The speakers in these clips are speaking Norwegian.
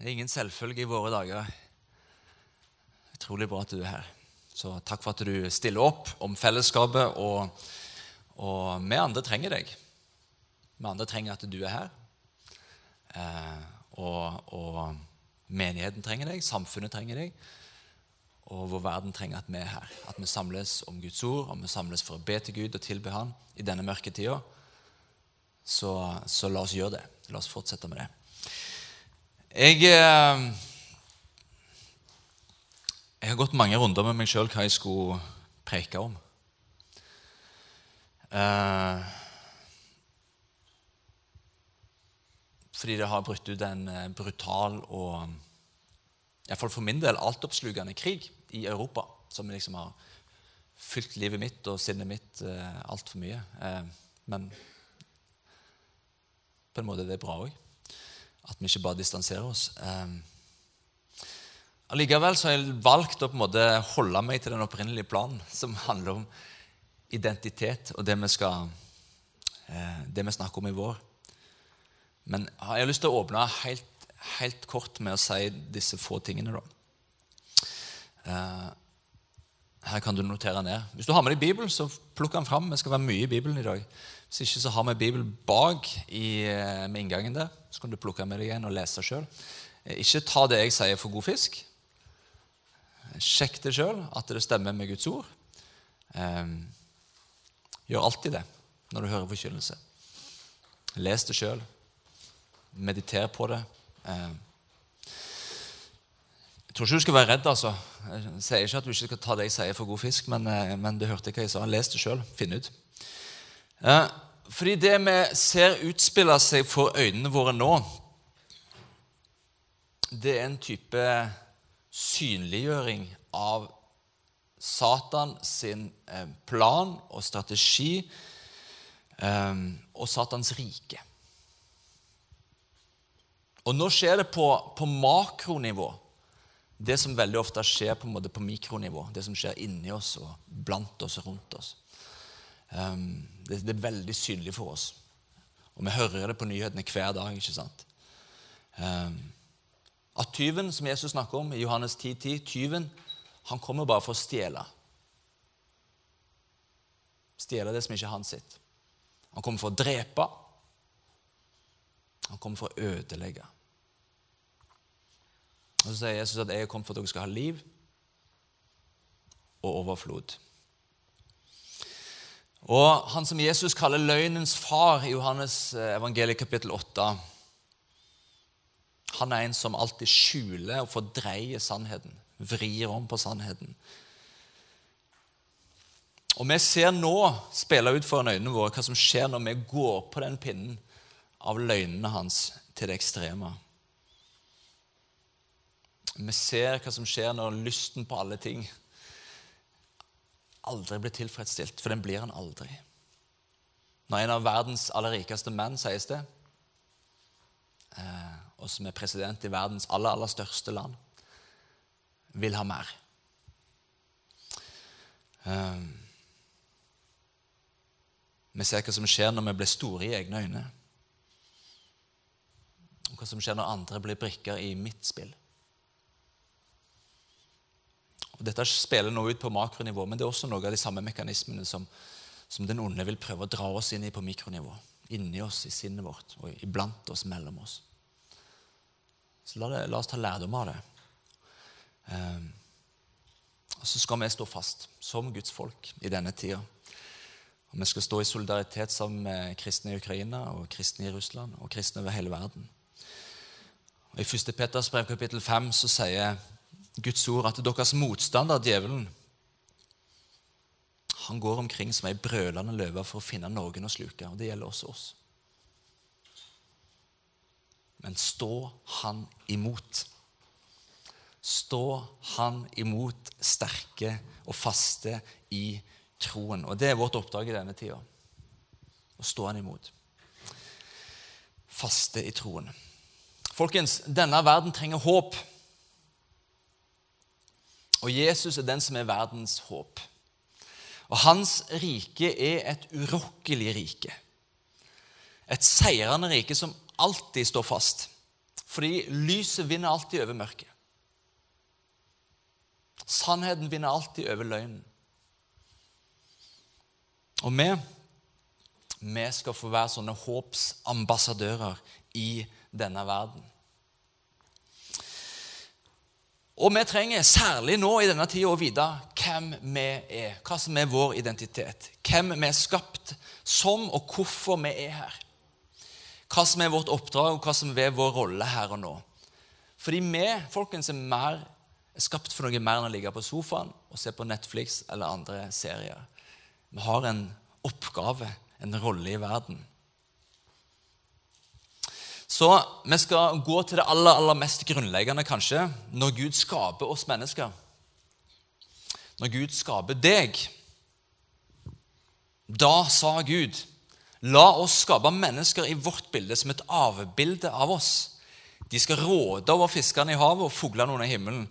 Det er ingen selvfølge i våre dager. Utrolig bra at du er her. Så takk for at du stiller opp om fellesskapet. Og, og vi andre trenger deg. Vi andre trenger at du er her. Eh, og, og, menigheten trenger deg, samfunnet trenger deg. Og vår verden trenger at vi er her. At vi samles om Guds ord, og vi samles for å be til Gud og tilbe Han i denne mørke tida. Så, så la oss gjøre det. La oss fortsette med det. Jeg, eh, jeg har gått mange runder med meg sjøl hva jeg skulle preke om. Eh, fordi det har brutt ut en eh, brutal og iallfall for min del altoppslukende krig i Europa, som liksom har fylt livet mitt og sinnet mitt altfor mye. Men på en måte det er bra òg. At vi ikke bare distanserer oss. Ehm, allikevel så har jeg valgt å på en måte holde meg til den opprinnelige planen, som handler om identitet og det vi, skal, eh, det vi snakker om i vår. Men jeg har lyst til å åpne helt, helt kort med å si disse få tingene. da. Eh, her kan du notere ned. Hvis du har med deg Bibelen, så plukk den fram. Det skal være mye i Bibelen i dag. Hvis ikke så har vi Bibelen bak eh, med inngangen der. Så kan du plukke med deg en og lese sjøl. Eh, ikke ta det jeg sier, for god fisk. Sjekk det sjøl, at det stemmer med Guds ord. Ehm, gjør alltid det når du hører forkynnelse. Les det sjøl. Mediter på det. Ehm, jeg tror ikke du skal være redd. altså. Jeg sier ikke at du ikke skal ta det jeg sier, for god fisk, men, eh, men du hørte hva jeg sa. Les det sjøl. Finn ut. Fordi det vi ser utspille seg for øynene våre nå, det er en type synliggjøring av Satan sin eh, plan og strategi eh, og Satans rike. Og nå skjer det på, på makronivå. Det som veldig ofte skjer på, på mikronivå. Det som skjer inni oss og blant oss og rundt oss. Um, det, det, er veldig synlig for oss. Og vi hører det på nyhetene hver dag. ikke sant? Um, at tyven, som Jesus snakker om i Johannes 10,10, 10, tyven han kommer bare for å stjele. Stjele det som ikke er hans sitt. Han kommer for å drepe. Han kommer for å ødelegge. Og Så sier Jesus at jeg er kommet for at dere skal ha liv og overflod. Og han som Jesus kaller løgnens far i Johannes eh, evangeliet kapittel 8 Han er en som alltid skjuler og fordreier sannheten, vrir om på sannheten. Og vi ser nå spille ut foran øynene våre hva som skjer når vi går på den pinnen av løgnene hans til det ekstreme. Vi ser hva som skjer når lysten på alle ting aldri blir tilfredsstilt, for den blir han aldri. Når en av verdens aller rikeste menn, sies det, eh, og som er president i verdens aller, aller største land, vil ha mer. Um, vi ser hva som skjer når vi blir store i egne øyne. Og hva som skjer når andre blir brikker i mitt spill. Og Dette spiller nå ut på makronivå, men det er også noe av de samme mekanismene som, som den onde vil prøve å dra oss inn i på mikronivå. Inni oss, i sinnet vårt, og iblant oss, mellom oss. Så la, det, la oss ta lærdom av det. Um, og Så skal vi stå fast som Guds folk i denne tida. Og Vi skal stå i solidaritet sammen med kristne i Ukraina og kristne i Russland og kristne over hele verden. Og I 1. Peters brev kapittel 5 så sier Guds ord at deres motstander, djevelen, han går omkring som ei brølende løve for å finne noen å sluke. Og det gjelder også oss. men stå han imot. Stå han imot sterke og faste i troen. Og Det er vårt oppdrag i denne tida. Å stå han imot. Faste i troen. Folkens, denne verden trenger håp. Og Jesus er den som er verdens håp. Og hans rike er et urokkelig rike. Et seirende rike som alltid står fast. Fordi lyset vinner alltid over mørket. Sannheten vinner alltid over løgnen. Og vi, vi skal få være sånne håpsambassadører i denne verden. Og vi trenger særlig nå i denne tida å vite hvem vi er, hva som er vår identitet. Hvem vi er skapt som, og hvorfor vi er her. Hva som er vårt oppdrag, og hva som er vår rolle her og nå. Fordi vi folkens, er, mer, er skapt for noe mer enn å ligge på sofaen og se på Netflix eller andre serier. Vi har en oppgave, en rolle i verden. Så vi skal gå til det aller, aller mest grunnleggende, kanskje, når Gud skaper oss mennesker. Når Gud skaper deg. Da sa Gud, la oss skape mennesker i vårt bilde som et avbilde av oss. De skal råde over fiskene i havet og fuglene under himmelen,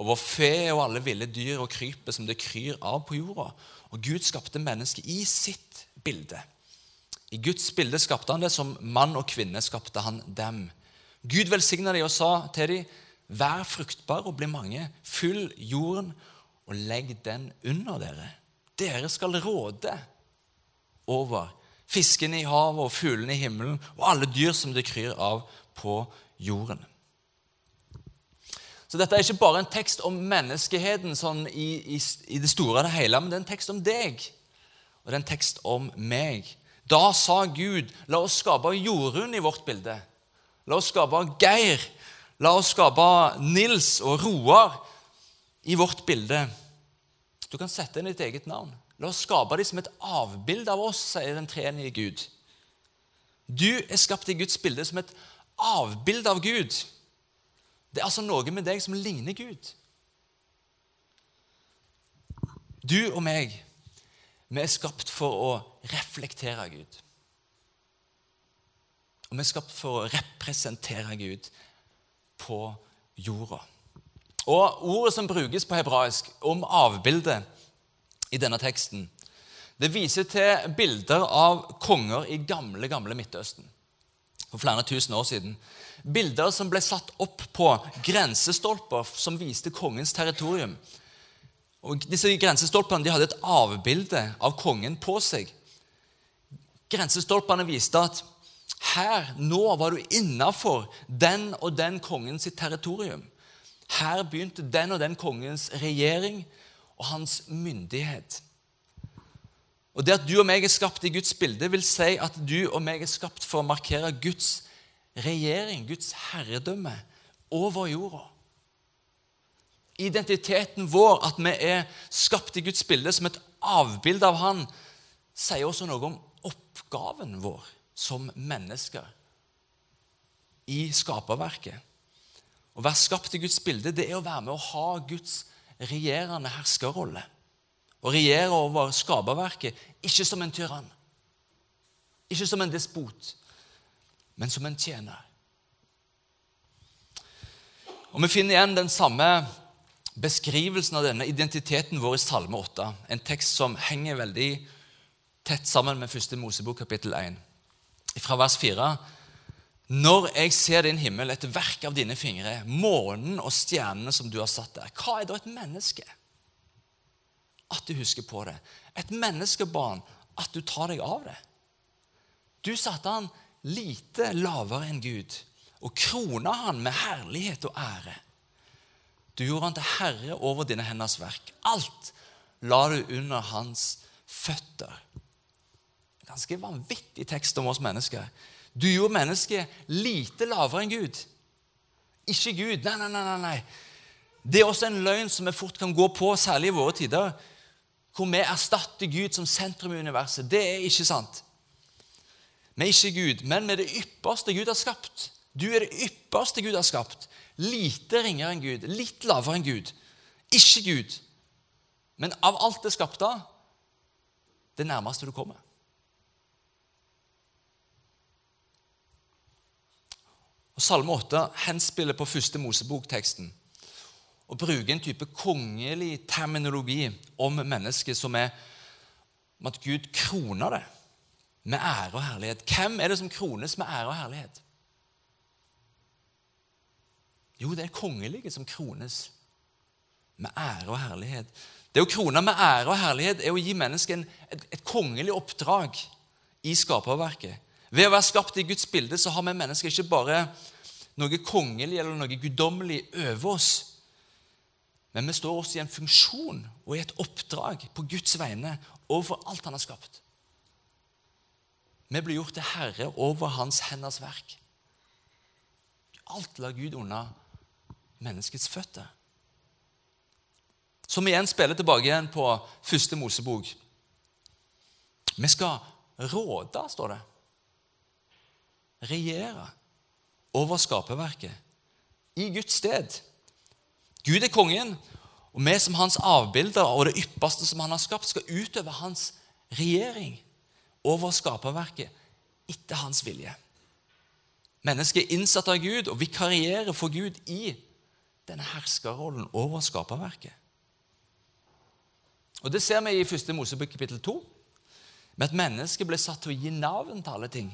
over fe og alle ville dyr og krypet som det kryr av på jorda. Og Gud skapte mennesket i sitt bilde. I Guds bilde skapte han det, som mann og kvinne skapte han dem. Gud velsigna dem og sa til dem, vær fruktbare og bli mange, fyll jorden og legg den under dere. Dere skal råde over fiskene i havet og fuglene i himmelen og alle dyr som det kryr av på jorden. Så dette er ikke bare en tekst om menneskeheten sånn i, i, i det store og det hele, men det er en tekst om deg. Og det er en tekst om meg. Da sa Gud, la oss skape Jorunn i vårt bilde. La oss skape Geir. La oss skape Nils og Roar i vårt bilde. Du kan sette inn ditt eget navn. La oss skape dem som et avbilde av oss, sier den treenige Gud. Du er skapt i Guds bilde som et avbilde av Gud. Det er altså noe med deg som ligner Gud. Du og meg vi er skapt for å reflektere Gud. Og vi er skapt for å representere Gud på jorda. Og Ordet som brukes på hebraisk om avbildet i denne teksten, det viser til bilder av konger i gamle, gamle Midtøsten for flere tusen år siden. Bilder som ble satt opp på grensestolper som viste kongens territorium. Og Disse grensestolpene de hadde et avbilde av kongen på seg. Grensestolpene viste at her, nå var du innafor den og den kongens territorium. Her begynte den og den kongens regjering og hans myndighet. Og Det at du og meg er skapt i Guds bilde, vil si at du og meg er skapt for å markere Guds regjering, Guds herredømme, over jorda identiteten vår, at vi er skapt i Guds bilde som et avbilde av Han, sier også noe om oppgaven vår som mennesker i skaperverket. Å være skapt i Guds bilde det er å være med å ha Guds regjerende herskerrolle. Å regjere over skaperverket, ikke som en tyrann, ikke som en despot, men som en tjener. Og Vi finner igjen den samme beskrivelsen av denne identiteten vår i Salme 8, en tekst som henger veldig tett sammen med første Mosebok kapittel 1. Fra vers 4.: Når jeg ser din himmel, et verk av dine fingre, månen og stjernene som du har satt der, hva er da et menneske? At du husker på det. Et menneskebarn, at du tar deg av det. Du satte han lite lavere enn Gud og krona han med herlighet og ære. Du gjorde han til herre over dine henders verk. Alt la du under hans føtter. Ganske vanvittig tekst om oss mennesker. Du gjorde mennesket lite lavere enn Gud. Ikke Gud. Nei, nei, nei. nei. Det er også en løgn som vi fort kan gå på, særlig i våre tider, hvor vi erstatter Gud som sentrum i universet. Det er ikke sant. Vi er ikke Gud, men vi er det ypperste Gud har skapt. Du er det ypperste Gud har skapt. Lite ringere enn Gud, litt lavere enn Gud. Ikke Gud. Men av alt det skapte, det nærmeste du kommer. Og Salme 8 henspiller på første Mosebok-teksten og bruker en type kongelig terminologi om mennesket som er om at Gud kroner det med ære og herlighet. Hvem er det som krones med ære og herlighet? Jo, det er kongelige som krones med ære og herlighet. Det å krone med ære og herlighet er å gi mennesket et, et, kongelig oppdrag i skaperverket. Ved å være skapt i Guds bilde så har vi mennesker ikke bare noe kongelig eller noe guddommelig over oss, men vi står også i en funksjon og i et oppdrag på Guds vegne overfor alt han har skapt. Vi blir gjort til herre over hans henders verk. Alt la Gud unna menneskets føtter. Som igjen spiller tilbake igjen på første Mosebok. Vi skal råde, står det. Regjere over skaperverket. I Guds sted. Gud er kongen, og vi som hans avbilder og det ypperste som han har skapt, skal utøve hans regjering over skaperverket etter hans vilje. Mennesket er innsatt av Gud og vikarierer for Gud i denne herskerrollen over skaperverket. Og Det ser vi i 1. Mosebok kapittel 2, med at mennesket ble satt til å gi navn til alle ting.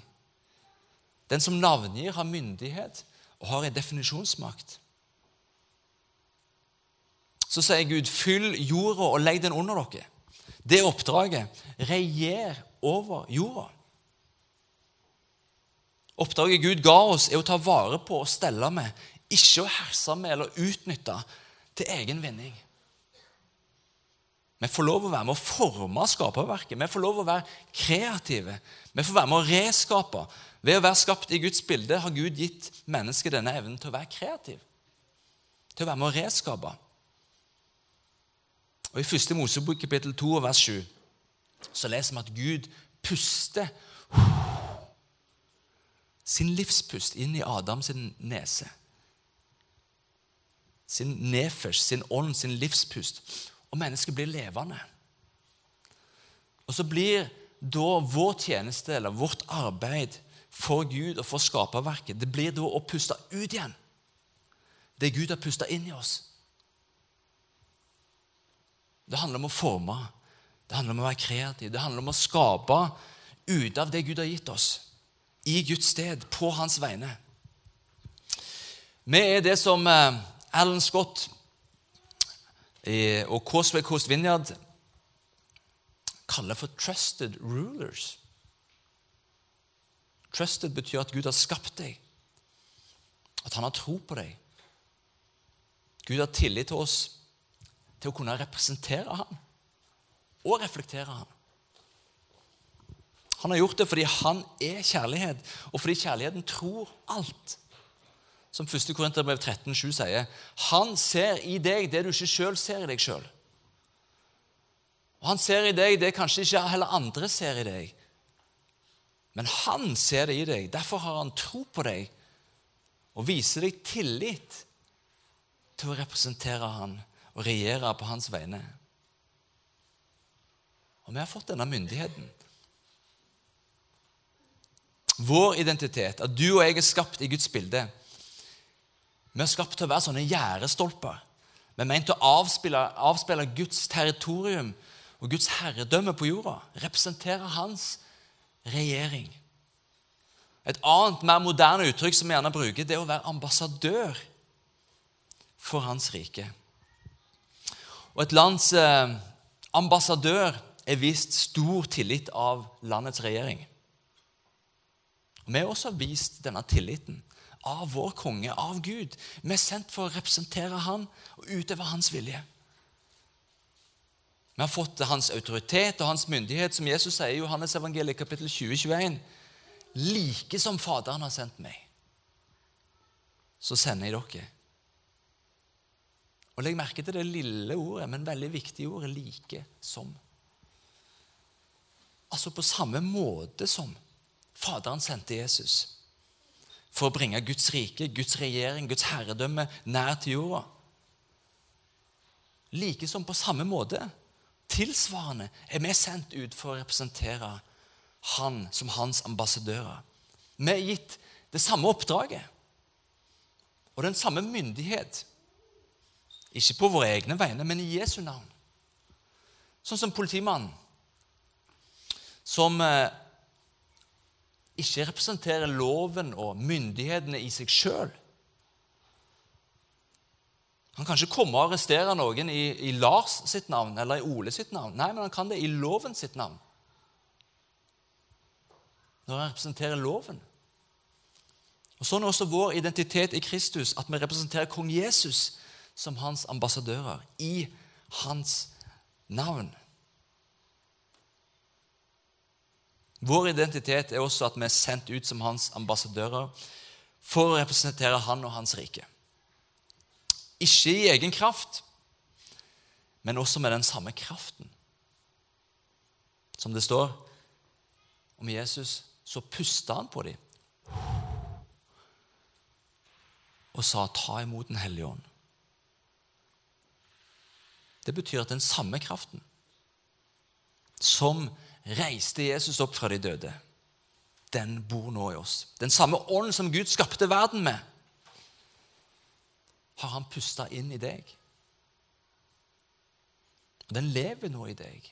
Den som navngir, har myndighet og har en definisjonsmakt. Så sier Gud, 'Fyll jorda og legg den under dere'. Det oppdraget. Regjer over jorda. Oppdraget Gud ga oss, er å ta vare på og stelle med, ikke å herse med eller utnytte til egen vinning. Vi får lov å være med å forme skaperverket. Vi får lov å være kreative. Vi får være med å reskape. Ved å være skapt i Guds bilde har Gud gitt mennesket denne evnen til å være kreativ. Til å være med å reskape. Og I 1. Mosebok kapittel 2 vers 7 så leser vi at Gud puster sin livspust inn i Adams nese. Sin nefers, sin ånd, sin livspust. Og mennesket blir levende. Og så blir da vår tjeneste eller vårt arbeid for Gud og for skaperverket det blir da å puste ut igjen det Gud har pusta inn i oss. Det handler om å forme, det handler om å være kreativ, det handler om å skape ut av det Gud har gitt oss, i Guds sted, på hans vegne. Vi er det som eh, Alan Scott og Causeway Coast Vineyard kaller for 'trusted rulers'. Trusted betyr at Gud har skapt deg, at han har tro på deg. Gud har tillit til oss til å kunne representere ham og reflektere ham. Han har gjort det fordi han er kjærlighet, og fordi kjærligheten tror alt. Som 1. Korinterbrev 13,7 sier. Han ser i deg det du ikke sjøl ser i deg sjøl. Og han ser i deg det kanskje ikke heller andre ser i deg. Men han ser det i deg. Derfor har han tro på deg og viser deg tillit til å representere han og regjere på hans vegne. Og vi har fått denne myndigheten. Vår identitet, at du og jeg er skapt i Guds bilde Vi er skapt til å være sånne gjerdestolper. Vi er ment til å avspille, avspille Guds territorium og Guds herredømme på jorda. Representere hans regjering. Et annet, mer moderne uttrykk som vi gjerne bruker, det er å være ambassadør for hans rike. Og et lands eh, ambassadør er vist stor tillit av landets regjering. Og Vi har også vist denne tilliten av vår konge, av Gud. Vi er sendt for å representere han og utøve hans vilje. Vi har fått hans autoritet og hans myndighet, som Jesus sier i Johannes evangeliet kapittel 20-21. Like som Faderen har sendt meg, så sender jeg dere. Og Legg merke til det lille ordet, men veldig viktige ordet 'like som'. Altså på samme måte som Faderen sendte Jesus, for å bringe Guds rike, Guds regjering, Guds herredømme nær til jorda. Like som på samme måte, tilsvarende, er vi sendt ut for å representere Han som hans ambassadører. Vi er gitt det samme oppdraget og den samme myndighet. Ikke på våre egne vegne, men i Jesu navn. Sånn som politimannen, som eh, ikke representerer loven og myndighetene i seg sjøl. Han kan ikke komme og arrestere noen i, i, Lars sitt navn eller i Ole sitt navn. Nei, men han kan det i loven sitt navn. Når han representerer loven. Og Sånn er også vår identitet i Kristus, at vi representerer kong Jesus som hans ambassadører i hans navn. Vår identitet er også at vi er sendt ut som hans ambassadører for å representere han og hans rike. Ikke i egen kraft, men også med den samme kraften. Som det står om Jesus, så pusta han på dem og sa, 'Ta imot Den hellige ånd'. Det betyr at den samme kraften som reiste Jesus opp fra de døde, den bor nå i oss. Den samme ånd som Gud skapte verden med, har han pusta inn i deg. Den lever nå i deg.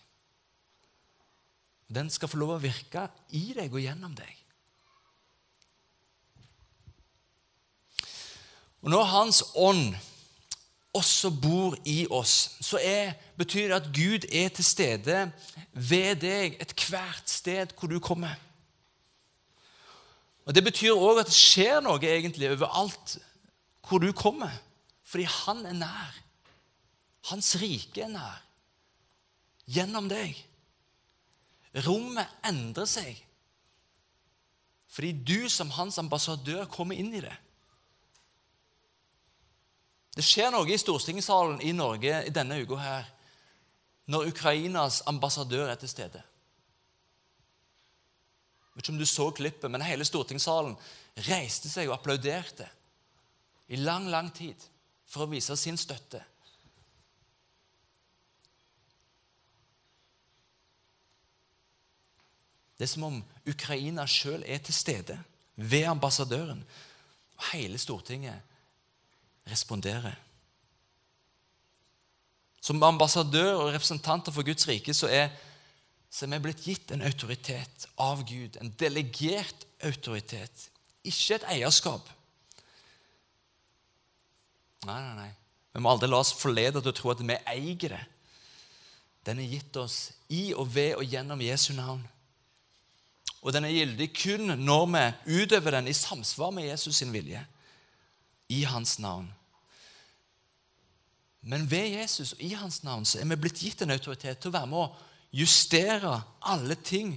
Den skal få lov å virke i deg og gjennom deg. Og når Hans ånd også bor i oss, så er, betyr det at Gud er til stede ved deg ethvert sted hvor du kommer. Og Det betyr òg at det skjer noe egentlig overalt hvor du kommer, fordi han er nær. Hans rike er nær. Gjennom deg. Rommet endrer seg fordi du som hans ambassadør kommer inn i det. Det skjer noe i stortingssalen i Norge denne uka her når Ukrainas ambassadør er til stede. Vet ikke om du så klippet, men hele stortingssalen reiste seg og applauderte i lang, lang tid for å vise sin støtte. Det er som om Ukraina sjøl er til stede ved ambassadøren. Og hele Stortinget responderer. Som ambassadør og representanter for Guds rike så er, så er vi blitt gitt en autoritet av Gud. En delegert autoritet. Ikke et eierskap. Nei, nei, nei. Vi må aldri la oss forlede til å tro at vi eier det. Den er gitt oss i og ved og gjennom Jesu navn. Og den er gyldig kun når vi utøver den i samsvar med Jesus sin vilje. I hans navn. Men ved Jesus og i hans navn så er vi blitt gitt en autoritet til å være med å justere alle ting.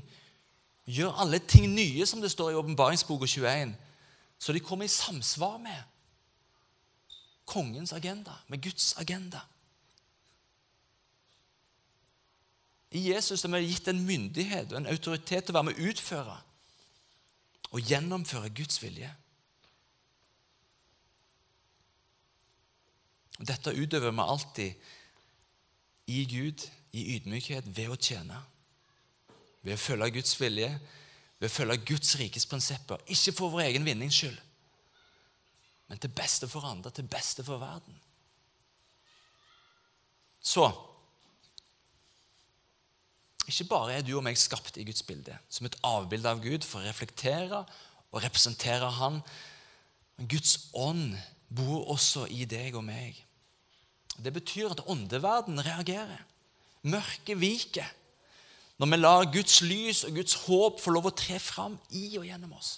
Gjøre alle ting nye, som det står i åpenbaringsboka 21, så de kommer i samsvar med kongens agenda, med Guds agenda. I Jesus er vi gitt en myndighet og en autoritet til å være med å utføre og gjennomføre Guds vilje. Dette utøver vi alltid i Gud, i ydmykhet, ved å tjene. Ved å følge Guds vilje, ved å følge Guds rikes prinsipper. Ikke for vår egen vinnings skyld, men til beste for andre, til beste for verden. Så Ikke bare er du og meg skapt i Guds bilde, som et avbilde av Gud for å reflektere og representere Han, men Guds ånd bor også i deg og meg. Det betyr at åndeverdenen reagerer. Mørket viker når vi lar Guds lys og Guds håp få lov å tre fram i og gjennom oss.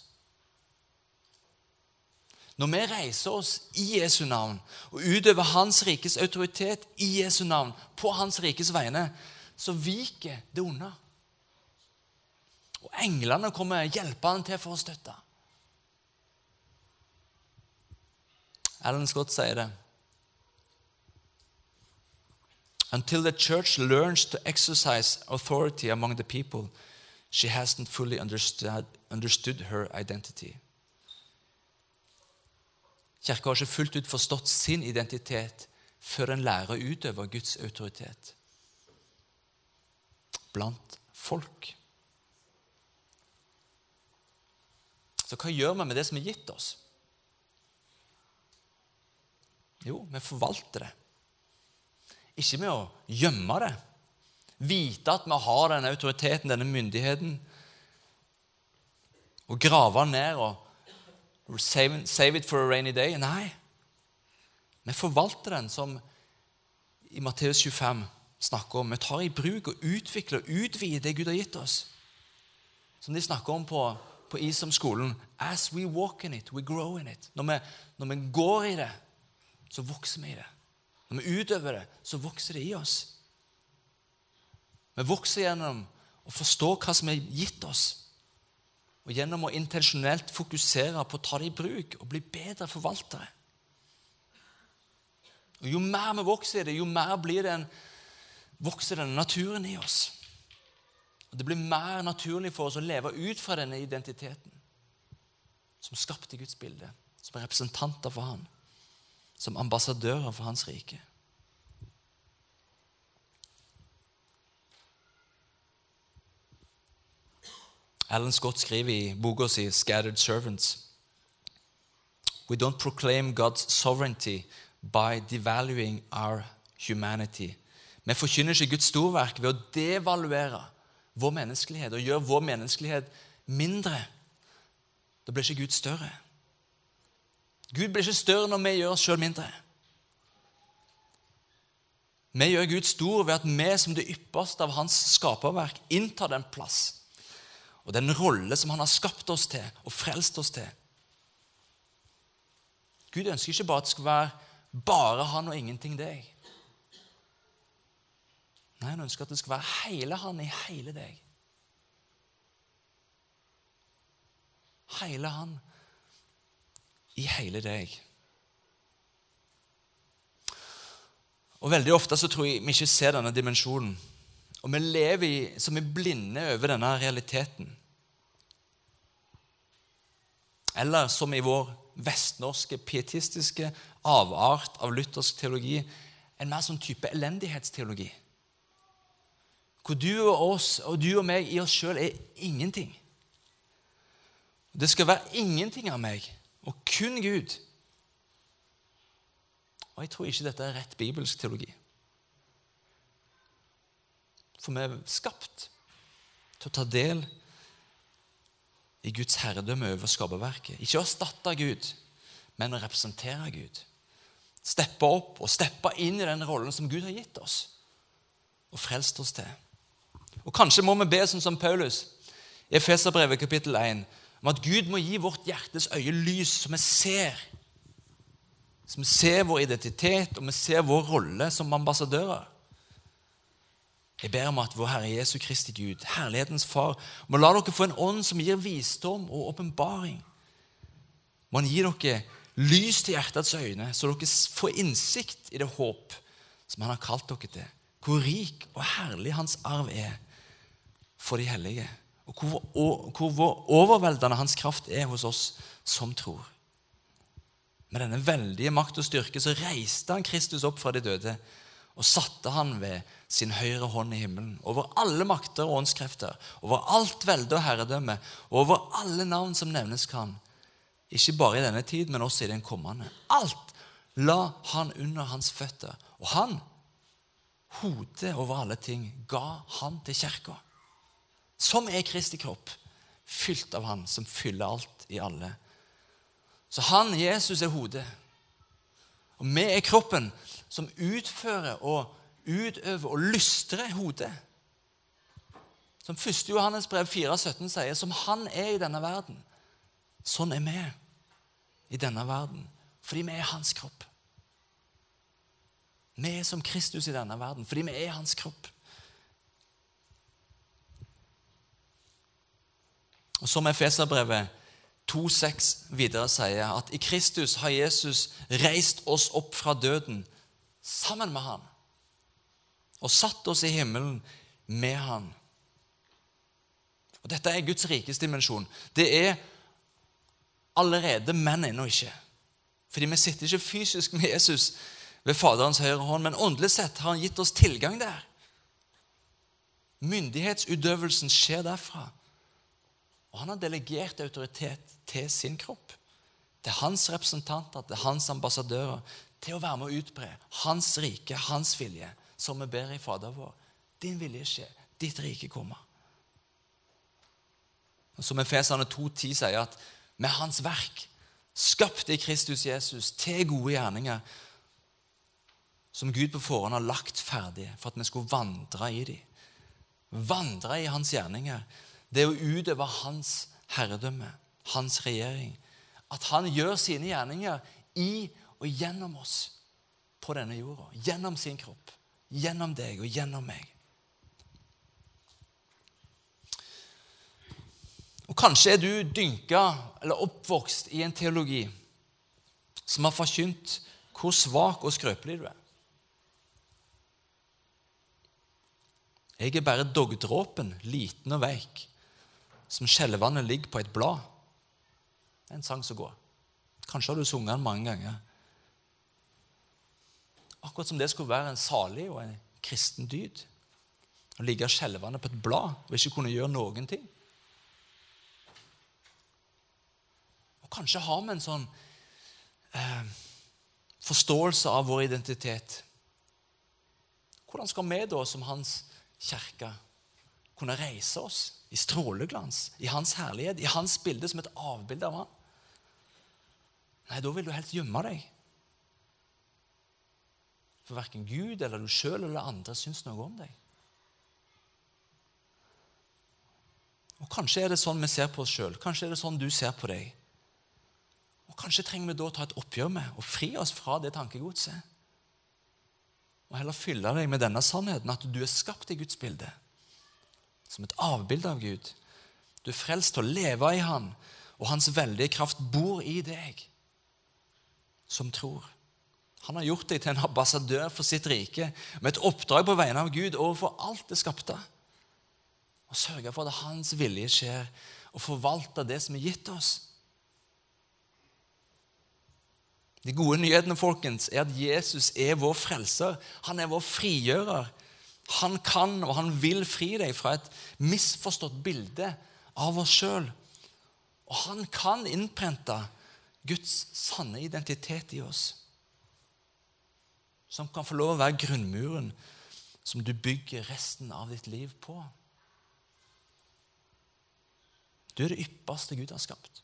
Når vi reiser oss i Jesu navn og utøver Hans rikes autoritet i Jesu navn, på Hans rikes vegne, så viker det unna. Og englene kommer hjelpende til for å støtte. Alan Scott sier det. Until the church learns to exercise authority among the people, she hasn't fully understood, understood her identity. Kirka har ikke fullt ut forstått sin identitet før en lærer å utøve Guds autoritet blant folk. Så hva gjør vi med det som er gitt oss? Jo, vi forvalter det. Ikke med å gjemme det. Vite at vi har denne autoriteten, denne myndigheten. Og grave ned og save, save it for a rainy day. Nei. Vi forvalter den som i Matteus 25 snakker om. Vi tar i bruk og utvikler og utvider det Gud har gitt oss. Som de snakker om på, på Isom-skolen. As we walk in it, we grow in it. Når vi, når vi går i det, så vokser vi i det. Når vi utøver det, så vokser det i oss. Vi vokser gjennom å forstå hva som er gitt oss, og gjennom å intensjonelt fokusere på å ta det i bruk og bli bedre forvaltere. Og Jo mer vi vokser i det, jo mer blir det en, vokser denne naturen i oss. Og Det blir mer naturlig for oss å leve ut fra denne identiteten som skapte Guds bilde, som er representanter for Han som ambassadører for Hans rike. Alan Scott skriver i boka si 'Scattered Servants'. We don't proclaim God's sovereignty by devaluing our humanity. Vi forkynner ikke Guds storverk ved å devaluere vår menneskelighet og gjøre vår menneskelighet mindre. Da blir ikke Gud større. Gud blir ikke større når vi gjør oss sjøl mindre. Vi gjør Gud stor ved at vi som det ypperste av hans skaperverk inntar den plass og den rolle som han har skapt oss til og frelst oss til. Gud ønsker ikke bare at det skal være bare han og ingenting deg. Nei, Han ønsker at det skal være hele han i hele deg. Hele han i hele deg. Og Veldig ofte så tror jeg vi ikke ser denne dimensjonen. Og vi lever i, som er blinde over denne realiteten. Eller som i vår vestnorske, pietistiske avart av luthersk teologi, en mer sånn type elendighetsteologi. Hvor du og oss og du og meg i oss sjøl er ingenting. Det skal være ingenting av meg og kun Gud. Og jeg tror ikke dette er rett bibelsk teologi. For vi er skapt til å ta del i Guds herredømme over skaperverket. Ikke å erstatte Gud, men å representere Gud. Steppe opp og steppe inn i den rollen som Gud har gitt oss og frelst oss til. Og Kanskje må vi be sånn som Paulus i Efeserbrevet kapittel 1 om at Gud må gi vårt hjertes øye lys, så vi ser. Så vi ser vår identitet, og vi ser vår rolle som ambassadører. Jeg ber om at vår Herre Jesu Kristi Gud, herlighetens Far, må la dere få en ånd som gir visdom og åpenbaring. Må Han gi dere lys til hjertets øyne, så dere får innsikt i det håp som Han har kalt dere til. Hvor rik og herlig Hans arv er for de hellige og hvor, hvor overveldende hans kraft er hos oss som tror. Med denne veldige makt og styrke så reiste han Kristus opp fra de døde og satte han ved sin høyre hånd i himmelen, over alle makter og åndskrefter, over alt velde og herredømme, og over alle navn som nevnes kan. Ikke bare i denne tid, men også i den kommende. Alt la han under hans føtter. Og han, hodet over alle ting, ga han til kirka som er Kristi kropp, fylt av Han som fyller alt i alle. Så han, Jesus, er hodet. Og vi er kroppen som utfører og utøver og lystrer hodet. Som 1. Johannes brev 4,17 sier, som han er i denne verden. Sånn er vi i denne verden, fordi vi er hans kropp. Vi er som Kristus i denne verden fordi vi er hans kropp. Som Efeserbrevet 2,6 videre sier, at i Kristus har Jesus reist oss opp fra døden sammen med ham og satt oss i himmelen med ham. Og Dette er Guds rikes dimensjon. Det er allerede, men ennå ikke. Fordi vi sitter ikke fysisk med Jesus ved Faderens høyre hånd, men åndelig sett har han gitt oss tilgang der. Myndighetsutøvelsen skjer derfra. Og han har delegert autoritet til sin kropp. Til hans representanter, til hans ambassadører, til å være med å utbre hans rike, hans vilje, som vi ber i Fader vår. Din vilje skje, ditt rike komme. Og Som Efesene 2,10 sier, at med hans verk, skapt i Kristus Jesus til gode gjerninger, som Gud på forhånd har lagt ferdige for at vi skulle vandre i dem. Vandre i hans gjerninger. Det å utøve hans herredømme, hans regjering. At han gjør sine gjerninger i og gjennom oss på denne jorda. Gjennom sin kropp. Gjennom deg og gjennom meg. Og Kanskje er du dynka eller oppvokst i en teologi som har forkynt hvor svak og skrøpelig du er. Jeg er bare dogdråpen, liten og veik, som skjelvende ligger på et blad. Det er en sang som går. Kanskje har du sunget den mange ganger. Akkurat som det skulle være en salig og en kristen dyd. Å ligge skjelvende på et blad og ikke kunne gjøre noen ting. Og Kanskje har vi en sånn eh, forståelse av vår identitet. Hvordan skal vi da, som hans kirke, kunne reise oss i stråleglans, i hans herlighet, i hans bilde som et avbilde av han? Nei, da vil du helst gjemme deg. For verken Gud eller du sjøl eller andre syns noe om deg. Og Kanskje er det sånn vi ser på oss sjøl. Kanskje er det sånn du ser på deg. Og Kanskje trenger vi da å ta et oppgjør med og fri oss fra det tankegodset. Og heller fylle deg med denne sannheten, at du er skapt i Guds bilde. Som et avbilde av Gud. Du er frelst til å leve i Han, og Hans veldige kraft bor i deg som tror. Han har gjort deg til en ambassadør for sitt rike med et oppdrag på vegne av Gud overfor alt det skapte. Og sørge for at hans vilje skjer, og forvalte det som er gitt oss. De gode nyhetene folkens, er at Jesus er vår frelser. Han er vår frigjører. Han kan og han vil fri deg fra et misforstått bilde av oss sjøl. Og han kan innprente Guds sanne identitet i oss. Som kan få lov å være grunnmuren som du bygger resten av ditt liv på. Du er det ypperste Gud har skapt.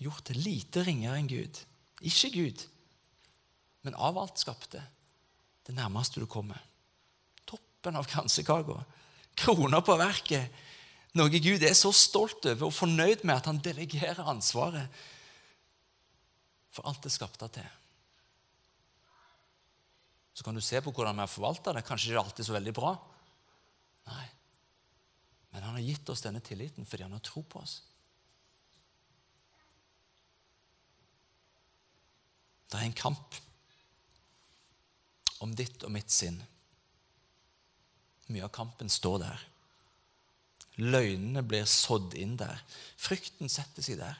gjort det lite ringere enn Gud. Ikke Gud, men av alt skapte. Det nærmeste du kommer. Toppen av kransekaka. Krona på verket. Noe Gud er så stolt over og fornøyd med at han delegerer ansvaret for alt det skapte til. Så kan du se på hvordan vi har forvalta det. Kanskje ikke alltid så veldig bra. Nei. Men han har gitt oss denne tilliten fordi han har tro på oss. Det er en kamp om ditt og mitt sinn. Mye av kampen står der. Løgnene blir sådd inn der. Frykten setter seg der.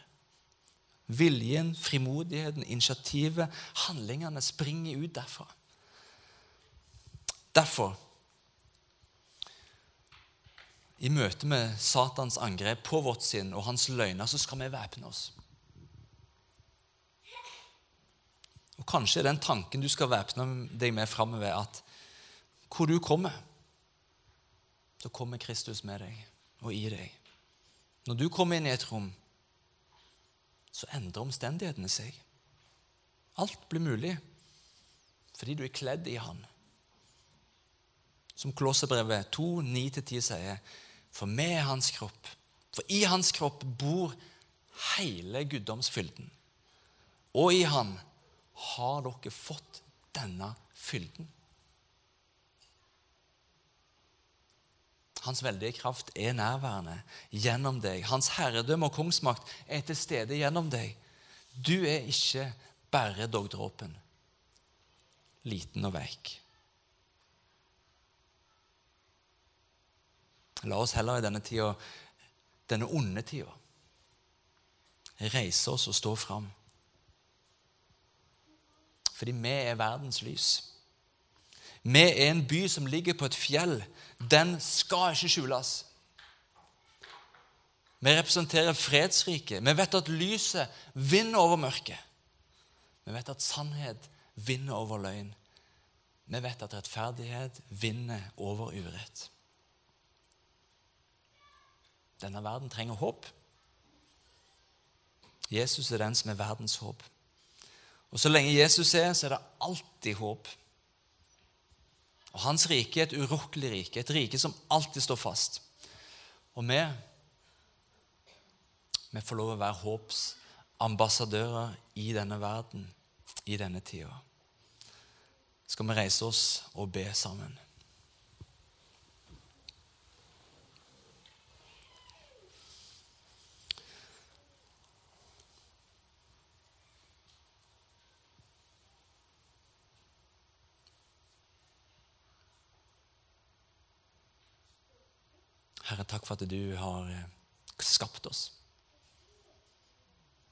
Viljen, frimodigheten, initiativet, handlingene springer ut derfra. Derfor, i møte med Satans angrep på vårt sinn og hans løgner, så skal vi væpne oss. Og Kanskje er den tanken du skal væpne deg med framover, at hvor du kommer, så kommer Kristus med deg og i deg. Når du kommer inn i et rom, så endrer omstendighetene seg. Alt blir mulig fordi du er kledd i Han. Som Kolosserbrevet 2, 9-10 sier, for vi er Hans kropp. For i Hans kropp bor hele guddomsfylden. Og i Han har dere fått denne fylden. Hans veldige kraft er nærværende gjennom deg. Hans herredømme og kongsmakt er til stede gjennom deg. Du er ikke bare dogdråpen, liten og veik. La oss heller i denne tida, denne onde tida, reise oss og stå fram. Fordi vi er verdens lys. Vi er en by som ligger på et fjell. Den skal ikke skjules. Vi representerer fredsriket. Vi vet at lyset vinner over mørket. Vi vet at sannhet vinner over løgn. Vi vet at rettferdighet vinner over urett. Denne verden trenger håp. Jesus er den som er verdens håp. Og Så lenge Jesus er, så er det alltid håp. Og Hans rike er et urokkelig rike, et rike som alltid står fast. Og vi vi får lov å være håpsambassadører i denne verden, i denne tida. Skal vi reise oss og be sammen? Herre, takk for at du har eh, skapt oss.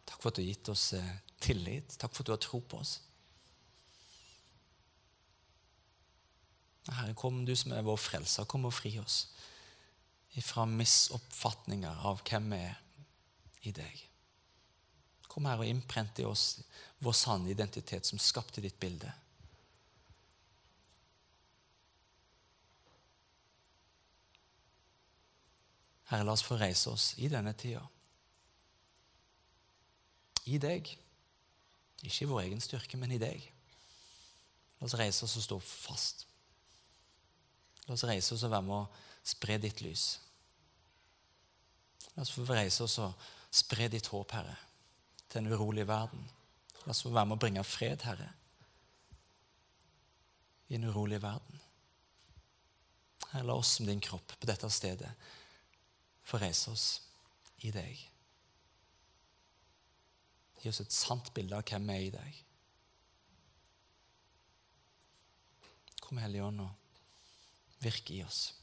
Takk for at du har gitt oss eh, tillit. Takk for at du har tro på oss. Herre, kom du som er vår frelser, kom og fri oss ifra misoppfatninger av hvem vi er i deg. Kom her og innprent i oss vår sanne identitet som skapte ditt bilde. Herre, la oss få reise oss i denne tida i deg. Ikke i vår egen styrke, men i deg. La oss reise oss og stå fast. La oss reise oss og være med å spre ditt lys. La oss få reise oss og spre ditt håp, Herre, til en urolig verden. La oss få være med å bringe fred, Herre, i en urolig verden. Herre, la oss som din kropp på dette stedet få reise oss i deg. Gi oss et sant bilde av hvem vi er i deg. Kom, Hellige Ånd, og virk i oss.